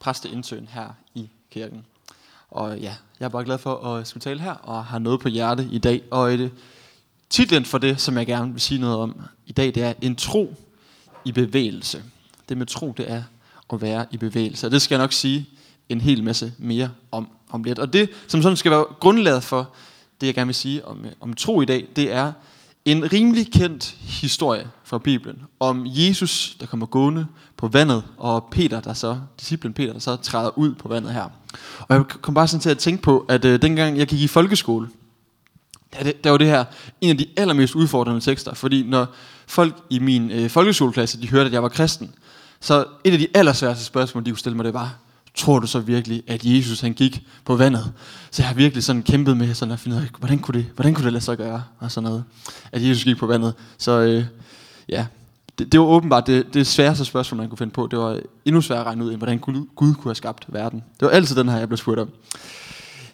præsteintern her i kirken. Og ja, jeg er bare glad for at skulle tale her, og har noget på hjerte i dag. Og det, titlen for det, som jeg gerne vil sige noget om i dag, det er en tro i bevægelse. Det med tro, det er at være i bevægelse. Og det skal jeg nok sige en hel masse mere om, om lidt. Og det, som sådan skal være grundlaget for det, jeg gerne vil sige om, øh, om tro i dag, det er en rimelig kendt historie fra Bibelen om Jesus, der kommer gående på vandet, og Peter, der så, disciplen Peter, der så træder ud på vandet her. Og jeg kom bare sådan til at tænke på, at øh, dengang jeg gik i folkeskole, der, det, der var det her en af de allermest udfordrende tekster, fordi når folk i min øh, folkeskoleklasse, de hørte, at jeg var kristen, så et af de allersværeste spørgsmål, de kunne stille mig, det var, tror du så virkelig, at Jesus han gik på vandet? Så jeg har virkelig sådan kæmpet med sådan at finde ud af, hvordan kunne det, hvordan kunne det lade sig gøre? Og sådan noget. At Jesus gik på vandet. Så øh, ja, det, det, var åbenbart det, det sværeste spørgsmål, man kunne finde på. Det var endnu sværere at regne ud, end hvordan Gud, Gud kunne have skabt verden. Det var altid den her, jeg blev spurgt om.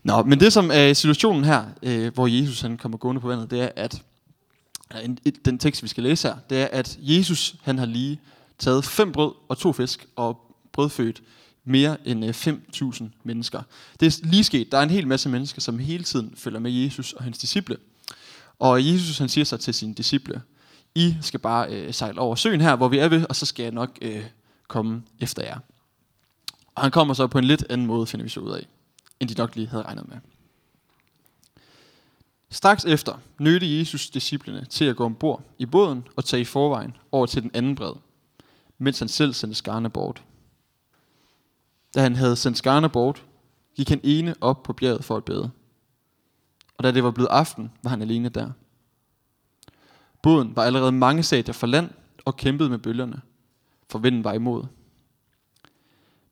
Nå, men det som er situationen her, øh, hvor Jesus han kommer gående på vandet, det er, at den tekst, vi skal læse her, det er, at Jesus han har lige taget fem brød og to fisk og brødfødt mere end øh, 5.000 mennesker. Det er lige sket. Der er en hel masse mennesker, som hele tiden følger med Jesus og hans disciple. Og Jesus han siger så til sine disciple, I skal bare øh, sejle over søen her, hvor vi er ved, og så skal jeg nok øh, komme efter jer. Og han kommer så på en lidt anden måde, finder vi så ud af, end de nok lige havde regnet med. Straks efter nødte Jesus disciplene til at gå ombord i båden og tage i forvejen over til den anden bred, mens han selv sendte skarne bort. Da han havde sendt skarne bort, gik han ene op på bjerget for at bede. Og da det var blevet aften, var han alene der. Båden var allerede mange stadier fra land og kæmpede med bølgerne, for vinden var imod.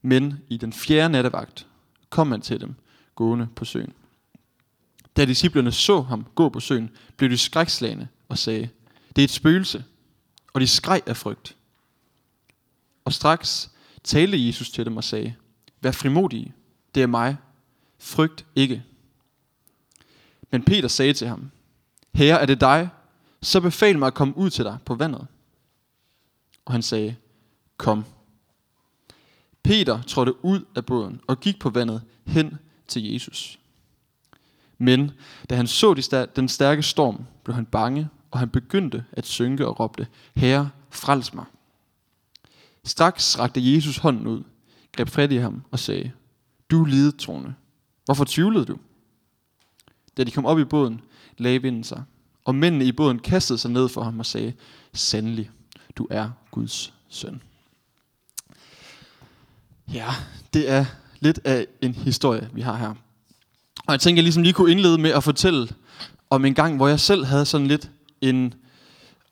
Men i den fjerde nattevagt kom han til dem, gående på søen. Da disciplerne så ham gå på søen, blev de skrækslagende og sagde, det er et spøgelse, og de skreg af frygt. Og straks talte Jesus til dem og sagde, Vær frimodige, det er mig. Frygt ikke. Men Peter sagde til ham, Herre, er det dig? Så befal mig at komme ud til dig på vandet. Og han sagde, Kom. Peter trådte ud af båden og gik på vandet hen til Jesus. Men da han så den stærke storm, blev han bange, og han begyndte at synke og råbte, Herre, frels mig. Straks rakte Jesus hånden ud, greb fat i ham og sagde, Du lidetroende. Hvorfor tvivlede du? Da de kom op i båden, lagde vinden sig, og mændene i båden kastede sig ned for ham og sagde, Sandelig, du er Guds søn. Ja, det er lidt af en historie, vi har her. Og jeg tænker, jeg ligesom lige kunne indlede med at fortælle om en gang, hvor jeg selv havde sådan lidt en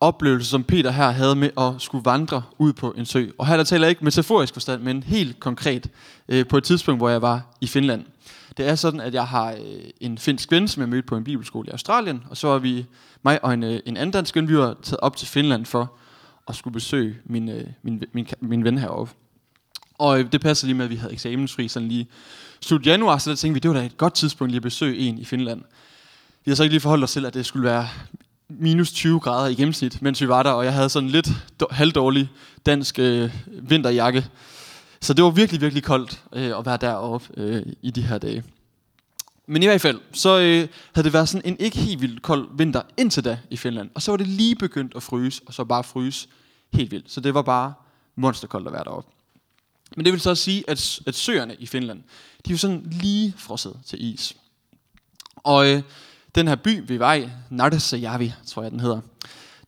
oplevelse, som Peter her havde med at skulle vandre ud på en sø. Og her der taler jeg ikke metaforisk forstand, men helt konkret øh, på et tidspunkt, hvor jeg var i Finland. Det er sådan, at jeg har øh, en finsk ven, som jeg mødte på en bibelskole i Australien, og så var vi, mig og en, øh, en anden dansk ven, vi var taget op til Finland for at skulle besøge min, øh, min, min, min ven heroppe. Og øh, det passer lige med, at vi havde eksamensfri sådan lige slut januar, så der tænkte vi, det var da et godt tidspunkt lige at besøge en i Finland. Vi har så ikke lige forholdt os til, at det skulle være minus 20 grader i gennemsnit, mens vi var der, og jeg havde sådan lidt halvdårlig dansk øh, vinterjakke. Så det var virkelig, virkelig koldt øh, at være deroppe øh, i de her dage. Men i hvert fald, så øh, havde det været sådan en ikke helt vildt kold vinter indtil da i Finland. Og så var det lige begyndt at fryse, og så bare fryse helt vildt. Så det var bare monsterkoldt at være deroppe. Men det vil så sige, at, at søerne i Finland, de er jo sådan lige frosset til is. Og øh, den her by, vi var i, Nardasajärvi, tror jeg den hedder,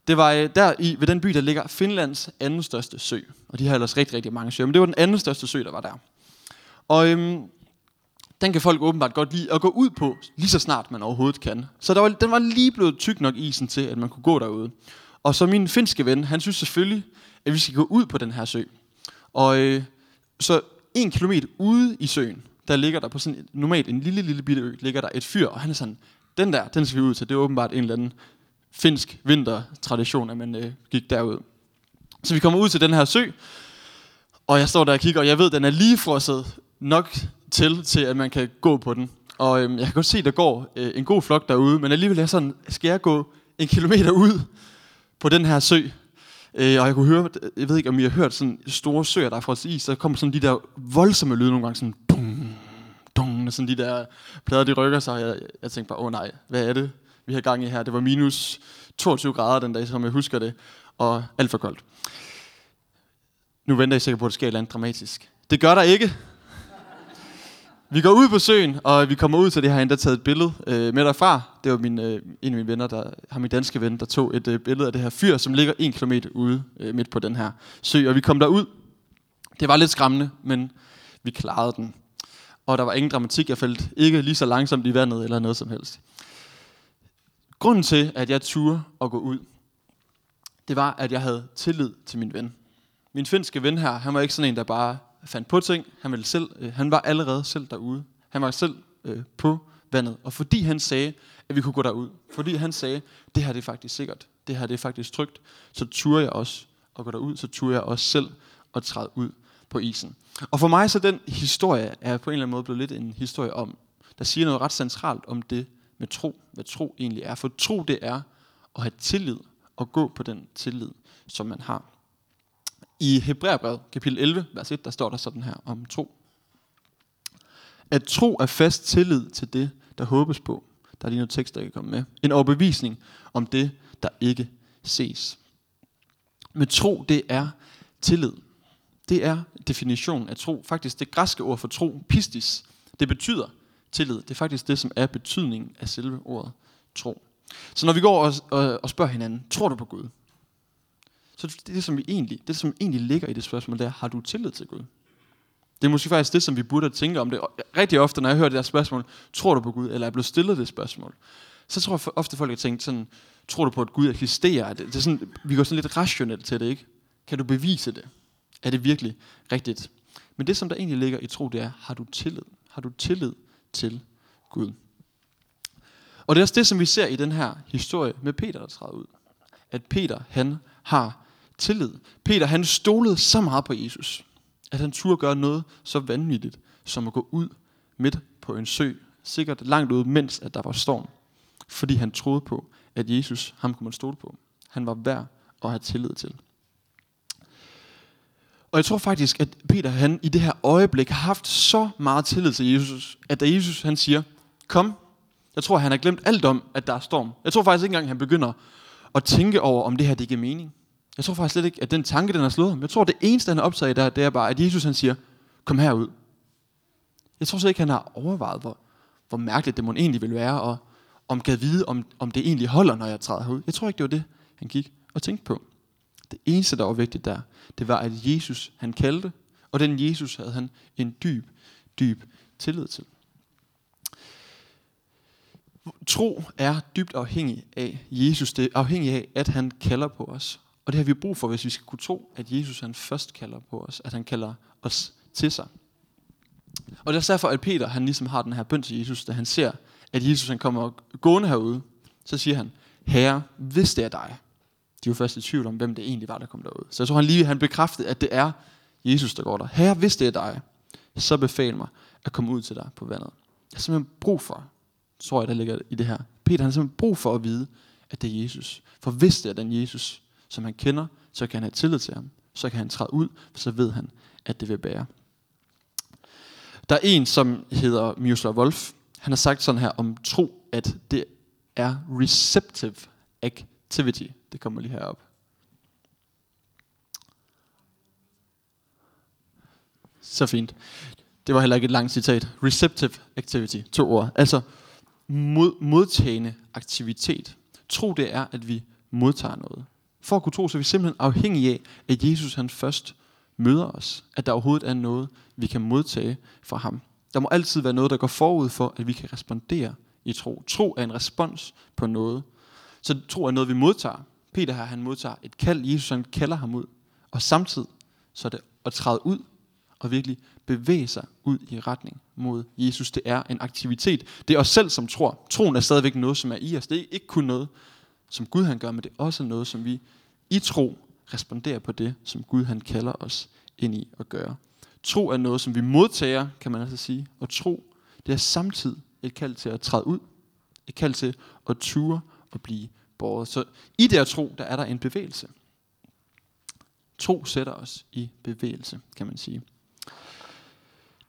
det var øh, der i, ved den by, der ligger Finlands anden største sø. Og de har ellers rigtig, rigtig mange søer, men det var den anden største sø, der var der. Og øhm, den kan folk åbenbart godt lide at gå ud på, lige så snart man overhovedet kan. Så der var, den var lige blevet tyk nok isen til, at man kunne gå derude. Og så min finske ven, han synes selvfølgelig, at vi skal gå ud på den her sø. Og øh, så en kilometer ude i søen, der ligger der på sådan normalt en lille, lille bitte ø, ligger der et fyr, og han er sådan, den der, den skal vi ud til. Det er åbenbart en eller anden finsk vintertradition, at man øh, gik derud. Så vi kommer ud til den her sø, og jeg står der og kigger, og jeg ved, at den er lige frosset nok til, til at man kan gå på den. Og øhm, jeg kan godt se, at der går øh, en god flok derude, men alligevel er sådan, skal jeg gå en kilometer ud på den her sø? Øh, og jeg kunne høre, jeg ved ikke, om I har hørt sådan store søer, der er frosset is, så kommer sådan de der voldsomme lyde nogle gange, sådan dung, sådan de der plader, de rykker sig. Jeg, jeg tænkte bare, åh oh, nej, hvad er det, vi har gang i her? Det var minus 22 grader den dag, som jeg husker det, og alt for koldt. Nu venter jeg sikkert på, at det sker et eller andet dramatisk. Det gør der ikke. Vi går ud på søen, og vi kommer ud til det, her, endda taget et billede øh, med derfra. Det var min, øh, en af mine venner, der har min danske ven, der tog et øh, billede af det her fyr, som ligger en kilometer ude øh, midt på den her sø. Og vi kom derud. Det var lidt skræmmende, men vi klarede den. Og der var ingen dramatik. Jeg faldt ikke lige så langsomt i vandet eller noget som helst. Grunden til, at jeg turde at gå ud, det var, at jeg havde tillid til min ven. Min finske ven her, han var ikke sådan en, der bare fandt på ting. Han, ville selv, øh, han var allerede selv derude. Han var selv øh, på vandet. Og fordi han sagde, at vi kunne gå derud, fordi han sagde, det her det er faktisk sikkert, det her det er faktisk trygt, så turde jeg også at gå derud, så turde jeg også selv at træde ud på isen. Og for mig så den historie er på en eller anden måde blevet lidt en historie om, der siger noget ret centralt om det med tro, hvad tro egentlig er. For tro det er at have tillid og gå på den tillid, som man har. I Hebræerbrevet, kapitel 11, vers 1, der står der sådan her om tro. At tro er fast tillid til det, der håbes på. Der er lige noget tekst, der kan komme med. En overbevisning om det, der ikke ses. Men tro, det er tillid. Det er definitionen af tro. Faktisk det græske ord for tro, pistis, det betyder tillid. Det er faktisk det, som er betydningen af selve ordet tro. Så når vi går og, og, og spørger hinanden, tror du på Gud? Så det, det, som vi egentlig, det, som egentlig ligger i det spørgsmål, det er, har du tillid til Gud? Det er måske faktisk det, som vi burde tænke om det. Rigtig ofte, når jeg hører det der spørgsmål, tror du på Gud, eller er blevet stillet det spørgsmål, så tror jeg ofte, folk har tænkt sådan, tror du på, at Gud eksisterer? Det, det er sådan, vi går sådan lidt rationelt til det, ikke? Kan du bevise det? Er det virkelig rigtigt? Men det, som der egentlig ligger i tro, det er, har du tillid? Har du tillid til Gud? Og det er også det, som vi ser i den her historie med Peter, der træder ud. At Peter, han har tillid. Peter, han stolede så meget på Jesus, at han turde gøre noget så vanvittigt, som at gå ud midt på en sø, sikkert langt ude, mens at der var storm. Fordi han troede på, at Jesus, ham kunne man stole på. Han var værd at have tillid til. Og jeg tror faktisk, at Peter han i det her øjeblik har haft så meget tillid til Jesus, at da Jesus han siger, kom, jeg tror, han har glemt alt om, at der er storm. Jeg tror faktisk ikke engang, han begynder at tænke over, om det her det giver mening. Jeg tror faktisk slet ikke, at den tanke, den har slået ham. Jeg tror, det eneste, han har optaget der, det er bare, at Jesus han siger, kom herud. Jeg tror slet ikke, han har overvejet, hvor, hvor mærkeligt det må egentlig vil være, og om kan vide, om, om det egentlig holder, når jeg træder herud. Jeg tror ikke, det var det, han gik og tænkte på. Det eneste, der var vigtigt der, det var, at Jesus, han kaldte, og den Jesus havde han en dyb, dyb tillid til. Tro er dybt afhængig af Jesus. Det er afhængig af, at han kalder på os. Og det har vi brug for, hvis vi skal kunne tro, at Jesus han først kalder på os. At han kalder os til sig. Og det er derfor, at Peter han ligesom har den her bøn til Jesus, da han ser, at Jesus han kommer gående herude. Så siger han, Herre, hvis det er dig. De var først i tvivl om, hvem det egentlig var, der kom derud. Så jeg tror, han lige han bekræftede, at det er Jesus, der går der. Herre, hvis det er dig, så befal mig at komme ud til dig på vandet. Jeg har simpelthen brug for, tror jeg, der ligger i det her. Peter han har simpelthen brug for at vide, at det er Jesus. For hvis det er den Jesus, som han kender, så kan han have tillid til ham. Så kan han træde ud, for så ved han, at det vil bære. Der er en, som hedder Miroslav Wolf. Han har sagt sådan her om tro, at det er receptive activity. Det kommer lige herop. Så fint. Det var heller ikke et langt citat. Receptive activity. To ord. Altså mod, modtagende aktivitet. Tro det er, at vi modtager noget. For at kunne tro, så er vi simpelthen afhængige af, at Jesus han først møder os. At der overhovedet er noget, vi kan modtage fra ham. Der må altid være noget, der går forud for, at vi kan respondere i tro. Tro er en respons på noget. Så tro er noget, vi modtager. Peter her, han modtager et kald. Jesus han kalder ham ud. Og samtidig så er det at træde ud og virkelig bevæge sig ud i retning mod Jesus. Det er en aktivitet. Det er os selv, som tror. Troen er stadigvæk noget, som er i os. Det er ikke kun noget, som Gud han gør, men det er også noget, som vi i tro responderer på det, som Gud han kalder os ind i at gøre. Tro er noget, som vi modtager, kan man altså sige. Og tro, det er samtidig et kald til at træde ud. Et kald til at ture at blive båret. Så i det at tro, der er der en bevægelse. Tro sætter os i bevægelse, kan man sige.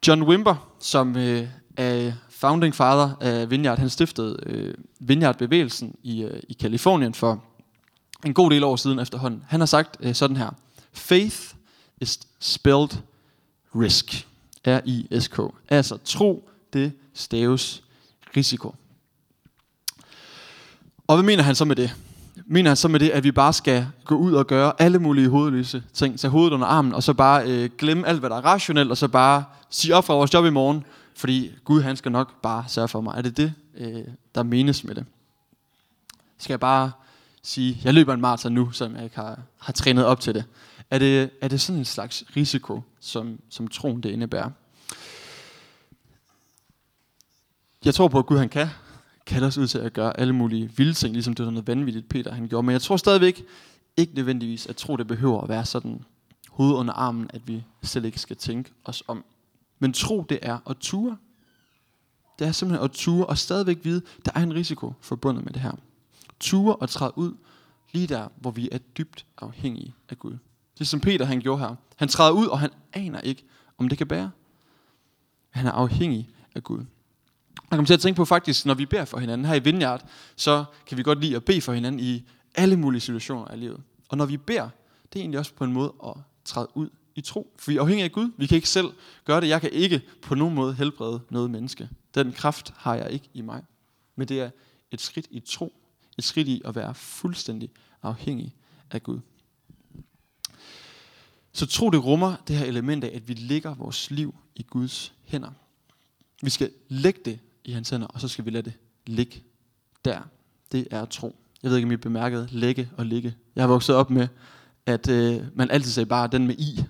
John Wimber, som øh, er founding father af Vineyard, han stiftede øh, Vineyard-bevægelsen i, øh, i Kalifornien for en god del år siden efterhånden. Han har sagt øh, sådan her. Faith is spelled risk. R-I-S-K. Altså tro, det staves risiko. Og hvad mener han så med det? Mener han så med det, at vi bare skal gå ud og gøre alle mulige hovedløse ting, tage hovedet under armen, og så bare øh, glemme alt, hvad der er rationelt, og så bare sige op fra vores job i morgen, fordi Gud han skal nok bare sørge for mig. Er det det, øh, der menes med det? Skal jeg bare sige, jeg løber en maraton nu, som jeg ikke har, har trænet op til det? Er det, er det sådan en slags risiko, som, som troen det indebærer? Jeg tror på, at Gud han kan kalder os ud til at gøre alle mulige vilde ting, ligesom det var noget vanvittigt, Peter han gjorde. Men jeg tror stadigvæk ikke nødvendigvis, at tro det behøver at være sådan hoved under armen, at vi selv ikke skal tænke os om. Men tro det er at ture. Det er simpelthen at ture og stadigvæk vide, der er en risiko forbundet med det her. Ture og træde ud lige der, hvor vi er dybt afhængige af Gud. Det er som Peter han gjorde her. Han træder ud, og han aner ikke, om det kan bære. Han er afhængig af Gud. Jeg kommer til at tænke på faktisk, når vi beder for hinanden her i Vineyard, så kan vi godt lide at bede for hinanden i alle mulige situationer af livet. Og når vi beder, det er egentlig også på en måde at træde ud i tro. For vi er afhængige af Gud. Vi kan ikke selv gøre det. Jeg kan ikke på nogen måde helbrede noget menneske. Den kraft har jeg ikke i mig. Men det er et skridt i tro. Et skridt i at være fuldstændig afhængig af Gud. Så tro det rummer det her element af, at vi lægger vores liv i Guds hænder. Vi skal lægge det i hans hænder, og så skal vi lade det ligge der. Det er tro. Jeg ved ikke, om I bemærkede lægge og ligge. Jeg har vokset op med, at øh, man altid sagde bare den med i.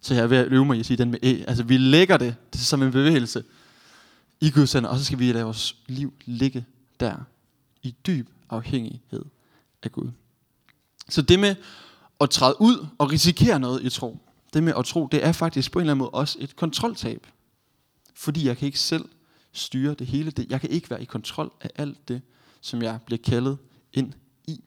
Så jeg er ved at øve mig i at sige den med e. Altså vi lægger det, det er som en bevægelse i Guds hænder, og så skal vi lade vores liv ligge der. I dyb afhængighed af Gud. Så det med at træde ud og risikere noget i tro, det med at tro, det er faktisk på en eller anden måde også et kontroltab. Fordi jeg kan ikke selv styre det hele. Det. Jeg kan ikke være i kontrol af alt det, som jeg bliver kaldet ind i.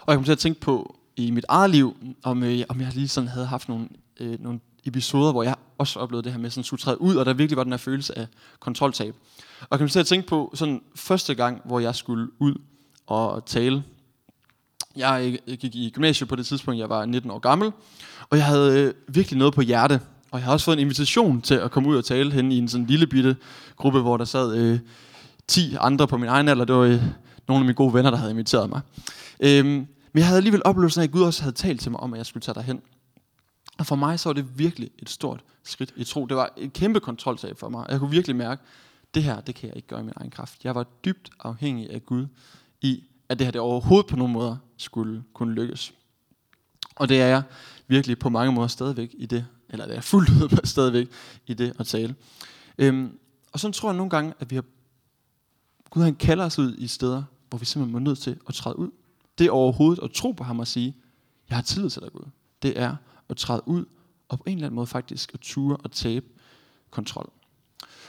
Og jeg kom til at tænke på i mit eget liv, om, øh, om jeg lige sådan havde haft nogle, øh, nogle episoder, hvor jeg også oplevede det her med sådan skulle træde ud, og der virkelig var den her følelse af kontroltab. Og jeg kom til at tænke på sådan første gang, hvor jeg skulle ud og tale. Jeg øh, gik i gymnasiet på det tidspunkt, jeg var 19 år gammel, og jeg havde øh, virkelig noget på hjerte. Og jeg har også fået en invitation til at komme ud og tale hen i en sådan lille bitte gruppe, hvor der sad øh, 10 andre på min egen alder. Det var øh, nogle af mine gode venner, der havde inviteret mig. Øh, men jeg havde alligevel oplevelsen af, at Gud også havde talt til mig om, at jeg skulle tage derhen. Og for mig så var det virkelig et stort skridt i tro. Det var et kæmpe kontroltag for mig. Jeg kunne virkelig mærke, at det her, det kan jeg ikke gøre i min egen kraft. Jeg var dybt afhængig af Gud i, at det her det overhovedet på nogen måder skulle kunne lykkes. Og det er jeg virkelig på mange måder stadigvæk i det, eller det er fuldt ud stadigvæk i det at tale. Øhm, og så tror jeg nogle gange, at vi har, Gud han kalder os ud i steder, hvor vi simpelthen må nødt til at træde ud. Det er overhovedet at tro på ham og sige, jeg har tillid til dig Gud. Det er at træde ud og på en eller anden måde faktisk at ture og tabe kontrol.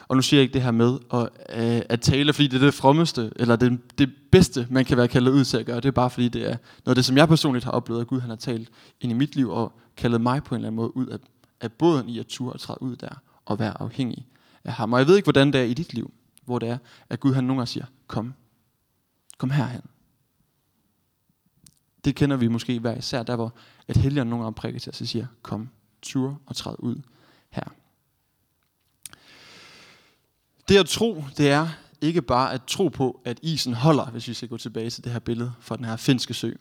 Og nu siger jeg ikke det her med at, øh, at tale, fordi det er det frommeste, eller det, det bedste, man kan være kaldet ud til at gøre. Det er bare fordi, det er noget af det, som jeg personligt har oplevet, at Gud han har talt ind i mit liv, og kaldet mig på en eller anden måde ud af, af båden i at ture og træde ud der, og være afhængig af ham. Og jeg ved ikke, hvordan det er i dit liv, hvor det er, at Gud han nogle gange siger, kom, kom herhen. Det kender vi måske hver især, der hvor at helgen nogle gange prikker til os og siger, kom, tur og træd ud her. Det at tro, det er ikke bare at tro på, at isen holder, hvis vi skal gå tilbage til det her billede fra den her finske sø. Det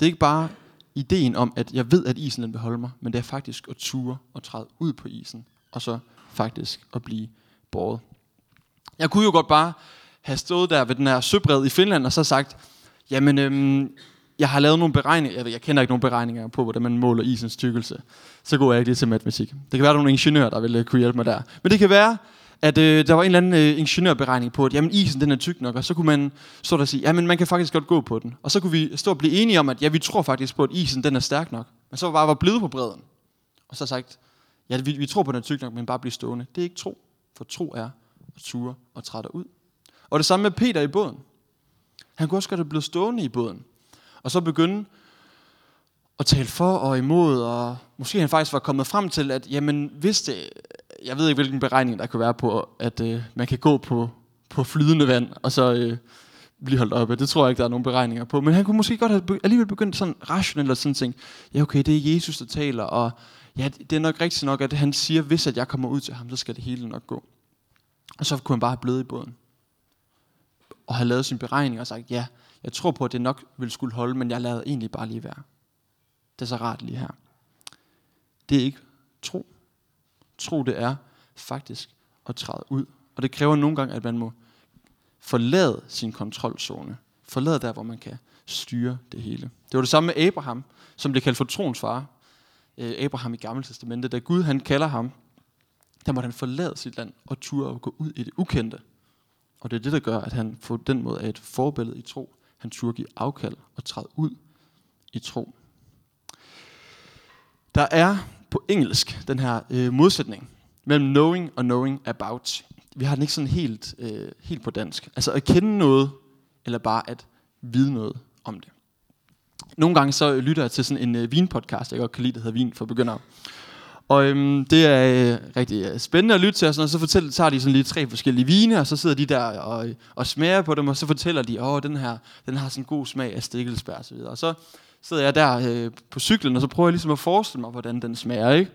er ikke bare ideen om, at jeg ved, at isen den vil holde mig, men det er faktisk at ture og træde ud på isen, og så faktisk at blive båret. Jeg kunne jo godt bare have stået der ved den her søbred i Finland, og så sagt, jamen, øhm, jeg har lavet nogle beregninger, jeg, ved, jeg kender ikke nogen beregninger på, hvordan man måler isens tykkelse. Så går jeg ikke lige til matematik. Det kan være, der er nogle ingeniører, der vil øh, kunne hjælpe mig der. Men det kan være, at øh, der var en eller anden øh, ingeniørberegning på, at jamen, isen den er tyk nok, og så kunne man stå der og sige, jamen man kan faktisk godt gå på den. Og så kunne vi stå og blive enige om, at ja, vi tror faktisk på, at isen den er stærk nok. Men så var bare var blevet på bredden. Og så sagt, ja, vi, vi tror på, at den er tyk nok, men bare blive stående. Det er ikke tro, for tro er at ture og træde ud. Og det samme med Peter i båden. Han kunne også godt have blevet stående i båden. Og så begynde at tale for og imod, og måske han faktisk var kommet frem til, at jamen, hvis det, jeg ved ikke, hvilken beregning der kan være på, at øh, man kan gå på, på flydende vand, og så øh, blive holdt oppe. Det tror jeg ikke, der er nogen beregninger på. Men han kunne måske godt have be- alligevel begyndt sådan rationelt og sådan tænke, ja okay, det er Jesus, der taler, og ja, det er nok rigtigt nok, at han siger, hvis at jeg kommer ud til ham, så skal det hele nok gå. Og så kunne han bare have blevet i båden. Og have lavet sin beregning og sagt, ja, jeg tror på, at det nok vil skulle holde, men jeg lader egentlig bare lige være. Det er så rart lige her. Det er ikke tro. Tro det er faktisk at træde ud. Og det kræver nogle gange, at man må forlade sin kontrolzone. Forlade der, hvor man kan styre det hele. Det var det samme med Abraham, som blev kaldt for troens far. Øh, Abraham i Gamle Testamentet. Da Gud han kalder ham, der måtte han forlade sit land og ture og gå ud i det ukendte. Og det er det, der gør, at han på den måde er et forbillede i tro. Han turde give afkald og træde ud i tro. Der er på engelsk den her øh, modsætning mellem knowing og knowing about. Vi har den ikke sådan helt, øh, helt på dansk. Altså at kende noget, eller bare at vide noget om det. Nogle gange så lytter jeg til sådan en øh, vinpodcast, jeg godt kan lide, der hedder Vin for begyndere. Og øhm, det er øh, rigtig øh, spændende at lytte til, og, sådan, og så fortæller, tager de sådan lige tre forskellige vine, og så sidder de der og, og smager på dem, og så fortæller de, åh, den her, den har sådan en god smag af stikkelsbær og så videre. Og så sidder jeg der øh, på cyklen, og så prøver jeg ligesom at forestille mig, hvordan den smager, ikke?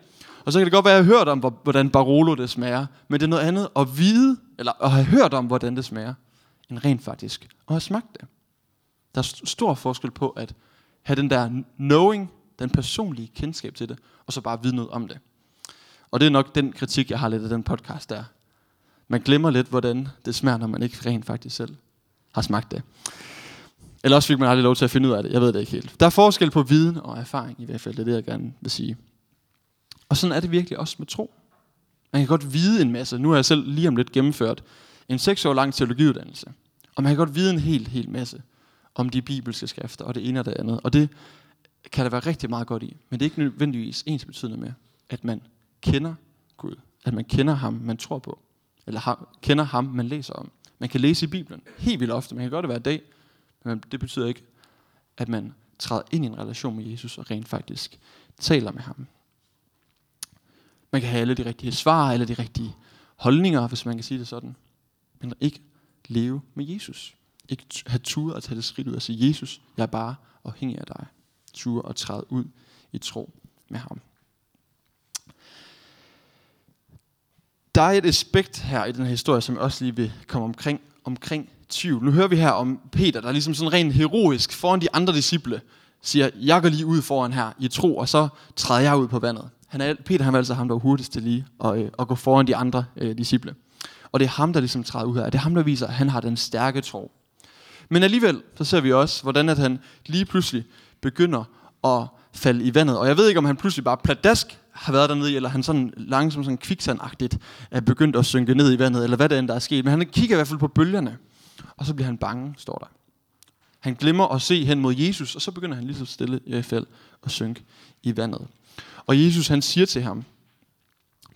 Og så kan det godt være, at jeg har hørt om, hvordan Barolo det smager, men det er noget andet at vide, eller at have hørt om, hvordan det smager, end rent faktisk at have smagt det. Der er stor forskel på at have den der knowing, den personlige kendskab til det, og så bare vide noget om det. Og det er nok den kritik, jeg har lidt af den podcast der. Man glemmer lidt, hvordan det smager, når man ikke rent faktisk selv har smagt det. Eller også fik man aldrig lov til at finde ud af det. Jeg ved det ikke helt. Der er forskel på viden og erfaring i hvert fald. Det er det, jeg gerne vil sige. Og sådan er det virkelig også med tro. Man kan godt vide en masse. Nu har jeg selv lige om lidt gennemført en seks år lang teologiuddannelse. Og man kan godt vide en helt, helt masse om de bibelske skrifter og det ene og det andet. Og det kan der være rigtig meget godt i. Men det er ikke nødvendigvis ens betydende med, at man kender Gud. At man kender ham, man tror på. Eller har, kender ham, man læser om. Man kan læse i Bibelen helt vildt ofte. Man kan godt det hver dag. Men det betyder ikke, at man træder ind i en relation med Jesus og rent faktisk taler med ham. Man kan have alle de rigtige svar, eller de rigtige holdninger, hvis man kan sige det sådan. Men ikke leve med Jesus. Ikke have tur at tage det skridt ud og sige, Jesus, jeg er bare afhængig af dig. Tur og træde ud i tro med ham. Der er et aspekt her i den her historie, som jeg også lige vil komme omkring, omkring tvivl. Nu hører vi her om Peter, der ligesom sådan rent heroisk foran de andre disciple siger, jeg går lige ud foran her i tro, og så træder jeg ud på vandet. Han er, Peter han var altså ham, der var hurtigst til lige at, øh, at gå foran de andre øh, disciple. Og det er ham, der ligesom træder ud her. Det er ham, der viser, at han har den stærke tro. Men alligevel, så ser vi også, hvordan at han lige pludselig begynder at falde i vandet. Og jeg ved ikke, om han pludselig bare pladask har været dernede, eller han sådan langsomt, sådan kviksandagtigt er begyndt at synke ned i vandet, eller hvad det end der er sket. Men han kigger i hvert fald på bølgerne, og så bliver han bange, står der. Han glemmer at se hen mod Jesus, og så begynder han lige så stille i hvert fald at synke i vandet. Og Jesus han siger til ham,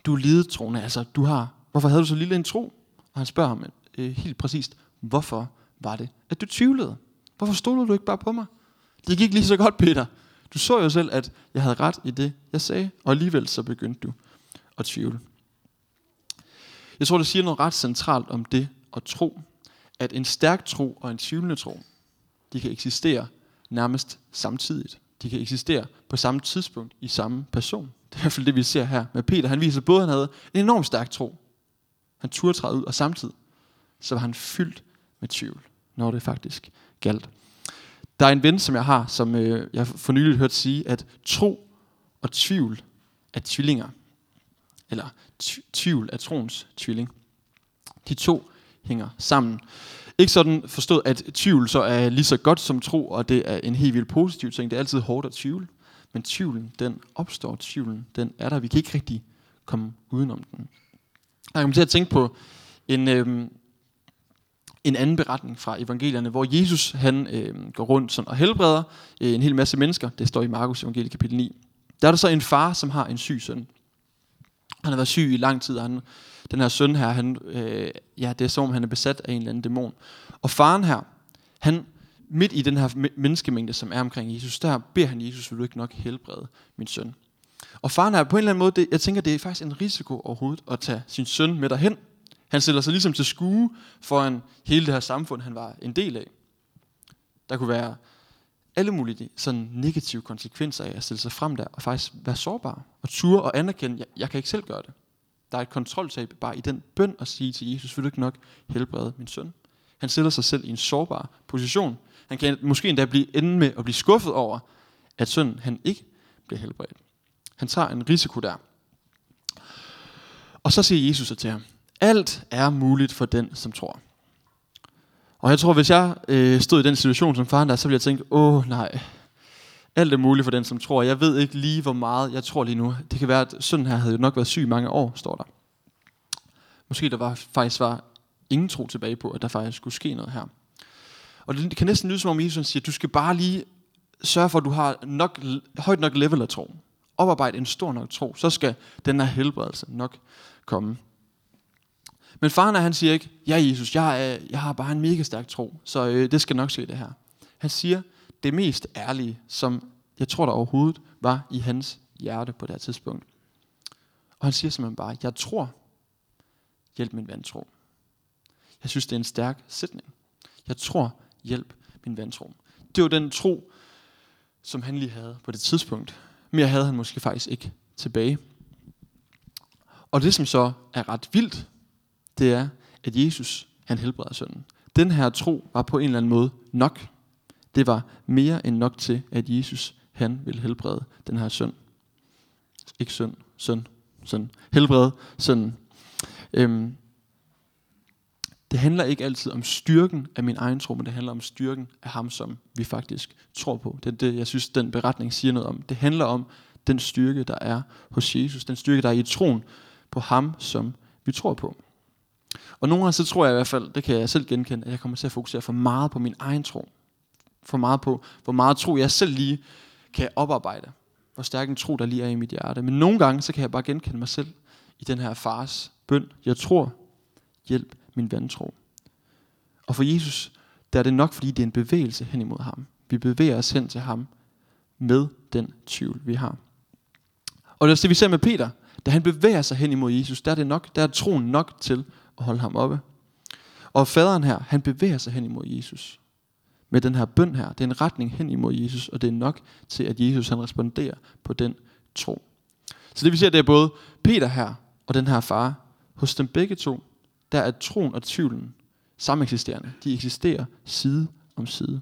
du er lidetroende, altså du har, hvorfor havde du så lille en tro? Og han spørger ham øh, helt præcist, hvorfor var det, at du tvivlede? Hvorfor stolede du ikke bare på mig? Det gik lige så godt, Peter. Du så jo selv, at jeg havde ret i det, jeg sagde, og alligevel så begyndte du at tvivle. Jeg tror, det siger noget ret centralt om det at tro, at en stærk tro og en tvivlende tro, de kan eksistere nærmest samtidigt. De kan eksistere på samme tidspunkt i samme person. Det er i hvert fald det, vi ser her med Peter. Han viser både, at han havde en enorm stærk tro. Han turde træde ud, og samtidig så var han fyldt med tvivl, når det faktisk galt. Der er en ven, som jeg har, som øh, jeg for nylig hørt sige, at tro og tvivl er tvillinger. Eller tvivl er troens tvilling. De to hænger sammen. Ikke sådan forstået, at tvivl så er lige så godt som tro, og det er en helt vildt positiv ting. Det er altid hårdt at tvivle. Men tvivlen, den opstår. Tvivlen, den er der. Vi kan ikke rigtig komme udenom den. Jeg kommer til at tænke på en, øh, en anden beretning fra evangelierne, hvor Jesus han øh, går rundt sådan og helbreder øh, en hel masse mennesker. Det står i Markus evangelie kapitel 9. Der er der så en far, som har en syg søn. Han har været syg i lang tid, og han, den her søn her, han, øh, ja, det er som om han er besat af en eller anden dæmon. Og faren her, han midt i den her menneskemængde, som er omkring Jesus, der beder han Jesus, vil du ikke nok helbrede min søn? Og faren er på en eller anden måde, det, jeg tænker, det er faktisk en risiko overhovedet at tage sin søn med derhen. Han stiller sig ligesom til skue foran hele det her samfund, han var en del af. Der kunne være alle mulige sådan negative konsekvenser af at stille sig frem der og faktisk være sårbar og ture og anerkende, jeg, jeg kan ikke selv gøre det. Der er et kontroltab bare i den bøn at sige til Jesus, vil du ikke nok helbrede min søn? Han stiller sig selv i en sårbar position. Han kan måske endda blive ende med at blive skuffet over, at sønnen han ikke bliver helbredt. Han tager en risiko der. Og så siger Jesus til ham, alt er muligt for den, som tror. Og jeg tror, hvis jeg øh, stod i den situation som faren der, så ville jeg tænke, åh nej, alt er muligt for den, som tror. Jeg ved ikke lige, hvor meget jeg tror lige nu. Det kan være, at sønnen her havde jo nok været syg mange år, står der. Måske der var, faktisk var ingen tro tilbage på, at der faktisk skulle ske noget her. Og det kan næsten lyde som om Jesus siger, du skal bare lige sørge for, at du har nok, højt nok level af tro. Oparbejde en stor nok tro, så skal den her helbredelse nok komme. Men faren er, han siger ikke, ja Jesus, jeg, er, jeg har bare en mega stærk tro, så øh, det skal nok se det her. Han siger det mest ærlige, som jeg tror der overhovedet var i hans hjerte på det her tidspunkt. Og han siger simpelthen bare, jeg tror, hjælp min vantro. Jeg synes, det er en stærk sætning. Jeg tror, hjælp min vantro. Det var den tro, som han lige havde på det tidspunkt. Mere havde han måske faktisk ikke tilbage. Og det, som så er ret vildt, det er, at Jesus, han helbreder sønnen. Den her tro var på en eller anden måde nok. Det var mere end nok til, at Jesus, han ville helbrede den her søn. Ikke søn, søn, søn. Helbrede sønnen. Øhm, det handler ikke altid om styrken af min egen tro, men det handler om styrken af ham, som vi faktisk tror på. Det er det, jeg synes, den beretning siger noget om. Det handler om den styrke, der er hos Jesus. Den styrke, der er i troen på ham, som vi tror på. Og nogle gange så tror jeg i hvert fald, det kan jeg selv genkende, at jeg kommer til at fokusere for meget på min egen tro. For meget på, hvor meget tro jeg selv lige kan oparbejde. Hvor stærk en tro, der lige er i mit hjerte. Men nogle gange, så kan jeg bare genkende mig selv i den her fars bøn. Jeg tror, hjælp min vantro. Og for Jesus, der er det nok, fordi det er en bevægelse hen imod ham. Vi bevæger os hen til ham med den tvivl, vi har. Og det er det, vi ser med Peter. Da han bevæger sig hen imod Jesus, der er det nok, der er troen nok til og holde ham oppe. Og faderen her, han bevæger sig hen imod Jesus. Med den her bøn her, det er en retning hen imod Jesus, og det er nok til, at Jesus han responderer på den tro. Så det vi ser, det er både Peter her og den her far. Hos dem begge to, der er troen og tvivlen sameksisterende. De eksisterer side om side.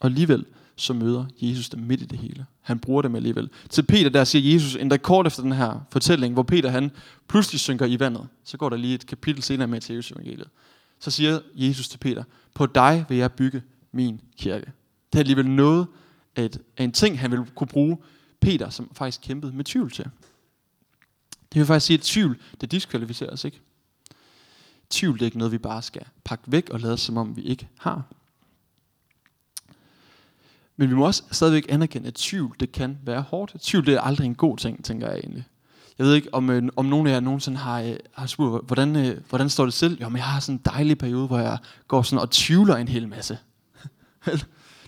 Og alligevel så møder Jesus dem midt i det hele. Han bruger dem alligevel. Til Peter der siger Jesus, endda kort efter den her fortælling, hvor Peter han pludselig synker i vandet. Så går der lige et kapitel senere med til Jesus evangeliet. Så siger Jesus til Peter, på dig vil jeg bygge min kirke. Det er alligevel noget af, et, af en ting, han vil kunne bruge Peter, som faktisk kæmpede med tvivl til. Det vil faktisk sige, at tvivl, det diskvalificerer os ikke. Tvivl det er ikke noget, vi bare skal pakke væk og lade som om vi ikke har. Men vi må også stadigvæk anerkende, at tvivl det kan være hårdt. Tvivl det er aldrig en god ting, tænker jeg egentlig. Jeg ved ikke, om, øh, om nogen af jer nogensinde har, øh, har spurgt, hvordan, øh, hvordan står det selv? Jo, men jeg har sådan en dejlig periode, hvor jeg går sådan og tvivler en hel masse.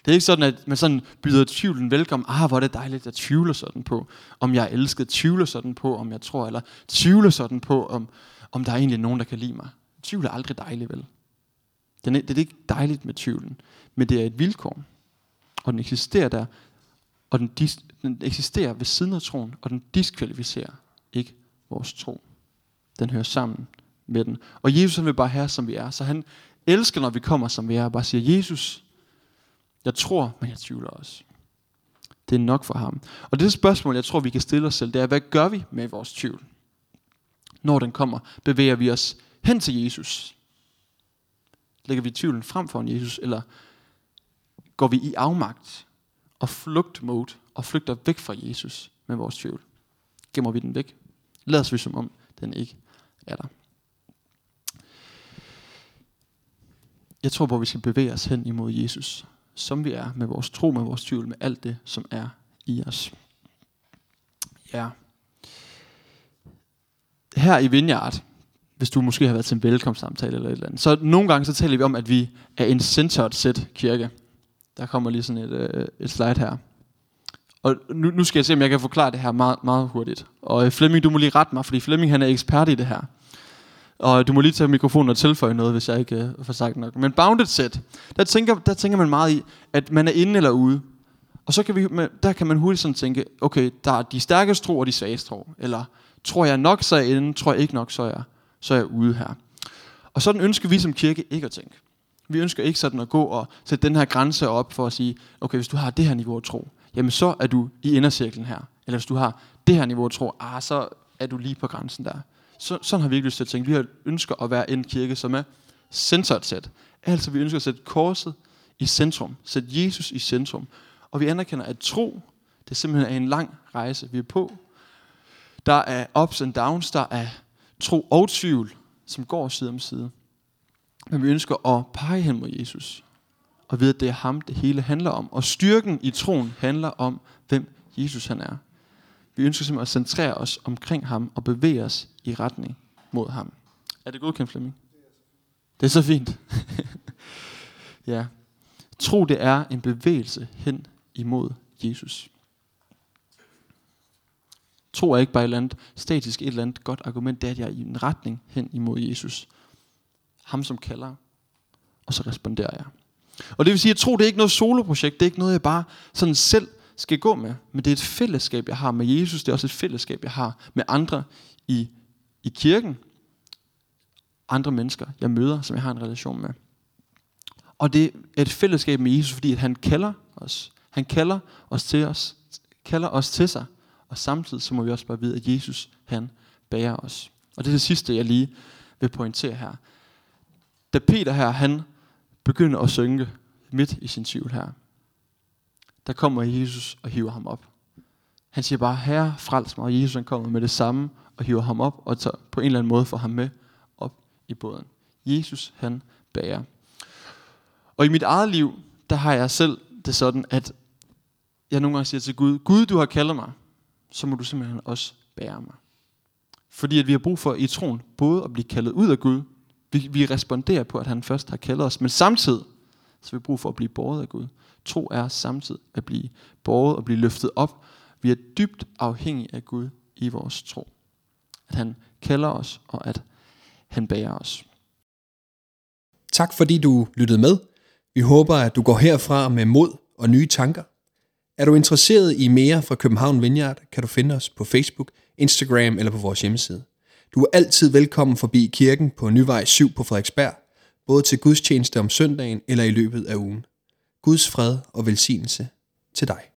det er ikke sådan, at man sådan byder tvivlen velkommen. Ah, hvor er det dejligt, jeg tvivler sådan på, om jeg er elsket. Tvivler sådan på, om jeg tror. Eller tvivler sådan på, om, om der er egentlig nogen, der kan lide mig. Tvivl er aldrig dejligt, vel? Det er, det er ikke dejligt med tvivlen, men det er et vilkår. Og den eksisterer der, og den, dis, den eksisterer ved siden af troen, og den diskvalificerer ikke vores tro. Den hører sammen med den. Og Jesus han vil bare have, som vi er. Så han elsker, når vi kommer, som vi er, og bare siger, Jesus, jeg tror, men jeg tvivler også. Det er nok for ham. Og det spørgsmål, jeg tror, vi kan stille os selv, det er, hvad gør vi med vores tvivl? Når den kommer, bevæger vi os hen til Jesus? Lægger vi tvivlen frem for Jesus, eller går vi i afmagt og flugt mode og flygter væk fra Jesus med vores tvivl? Gemmer vi den væk? Lad os vi som om den ikke er der. Jeg tror på, at vi skal bevæge os hen imod Jesus, som vi er, med vores tro, med vores tvivl, med alt det, som er i os. Ja. Her i Vineyard, hvis du måske har været til en velkomstsamtale eller et eller andet, så nogle gange så taler vi om, at vi er en centered set kirke. Der kommer lige sådan et, øh, et slide her. Og nu, nu skal jeg se, om jeg kan forklare det her meget, meget hurtigt. Og øh, Flemming, du må lige rette mig, fordi Flemming han er ekspert i det her. Og du må lige tage mikrofonen og tilføje noget, hvis jeg ikke øh, får sagt nok. Men bounded set, der tænker, der tænker man meget i, at man er inde eller ude. Og så kan vi, der kan man hurtigt sådan tænke, okay, der er de stærkeste tro og de svageste tro. Eller tror jeg nok, så er jeg inde, tror jeg ikke nok, så er jeg, så er jeg ude her. Og sådan ønsker vi som kirke ikke at tænke. Vi ønsker ikke sådan at gå og sætte den her grænse op for at sige, okay, hvis du har det her niveau af tro, jamen så er du i indercirklen her. Eller hvis du har det her niveau af tro, ah, så er du lige på grænsen der. Så, sådan har vi ikke lyst til at tænke. Vi har ønsker at være en kirke, som er centret set. Altså vi ønsker at sætte korset i centrum. Sætte Jesus i centrum. Og vi anerkender, at tro, det simpelthen er en lang rejse, vi er på. Der er ups and downs, der er tro og tvivl, som går side om side. Men vi ønsker at pege hen mod Jesus. Og vide, at det er ham, det hele handler om. Og styrken i troen handler om, hvem Jesus han er. Vi ønsker simpelthen at centrere os omkring ham og bevæge os i retning mod ham. Er det godkendt, Flemming? Det er så fint. ja. Tro, det er en bevægelse hen imod Jesus. Tro er ikke bare et eller andet statisk, et eller andet godt argument, det er, at jeg er i en retning hen imod Jesus. Ham, som kalder, og så responderer jeg. Og det vil sige, at tro, det er ikke noget soloprojekt, det er ikke noget, jeg bare sådan selv skal gå med, men det er et fællesskab, jeg har med Jesus, det er også et fællesskab, jeg har med andre i, i kirken, andre mennesker, jeg møder, som jeg har en relation med. Og det er et fællesskab med Jesus, fordi at han kalder os. Han kalder os til os, kalder os til sig, og samtidig så må vi også bare vide, at Jesus, han bærer os. Og det er det sidste, jeg lige vil pointere her. Da Peter her, han begynder at synke midt i sin tvivl her, der kommer Jesus og hiver ham op. Han siger bare, herre, frels mig, og Jesus han kommer med det samme og hiver ham op og tager på en eller anden måde for ham med op i båden. Jesus, han bærer. Og i mit eget liv, der har jeg selv det sådan, at jeg nogle gange siger til Gud, Gud, du har kaldet mig, så må du simpelthen også bære mig. Fordi at vi har brug for i troen både at blive kaldet ud af Gud, vi, vi responderer på, at han først har kaldet os, men samtidig så har vi brug for at blive båret af Gud. Tro er samtidig at blive båret og blive løftet op. Vi er dybt afhængige af Gud i vores tro. At han kalder os, og at han bærer os. Tak fordi du lyttede med. Vi håber, at du går herfra med mod og nye tanker. Er du interesseret i mere fra København Vineyard, kan du finde os på Facebook, Instagram eller på vores hjemmeside. Du er altid velkommen forbi kirken på Nyvej 7 på Frederiksberg, både til gudstjeneste om søndagen eller i løbet af ugen. Guds fred og velsignelse til dig.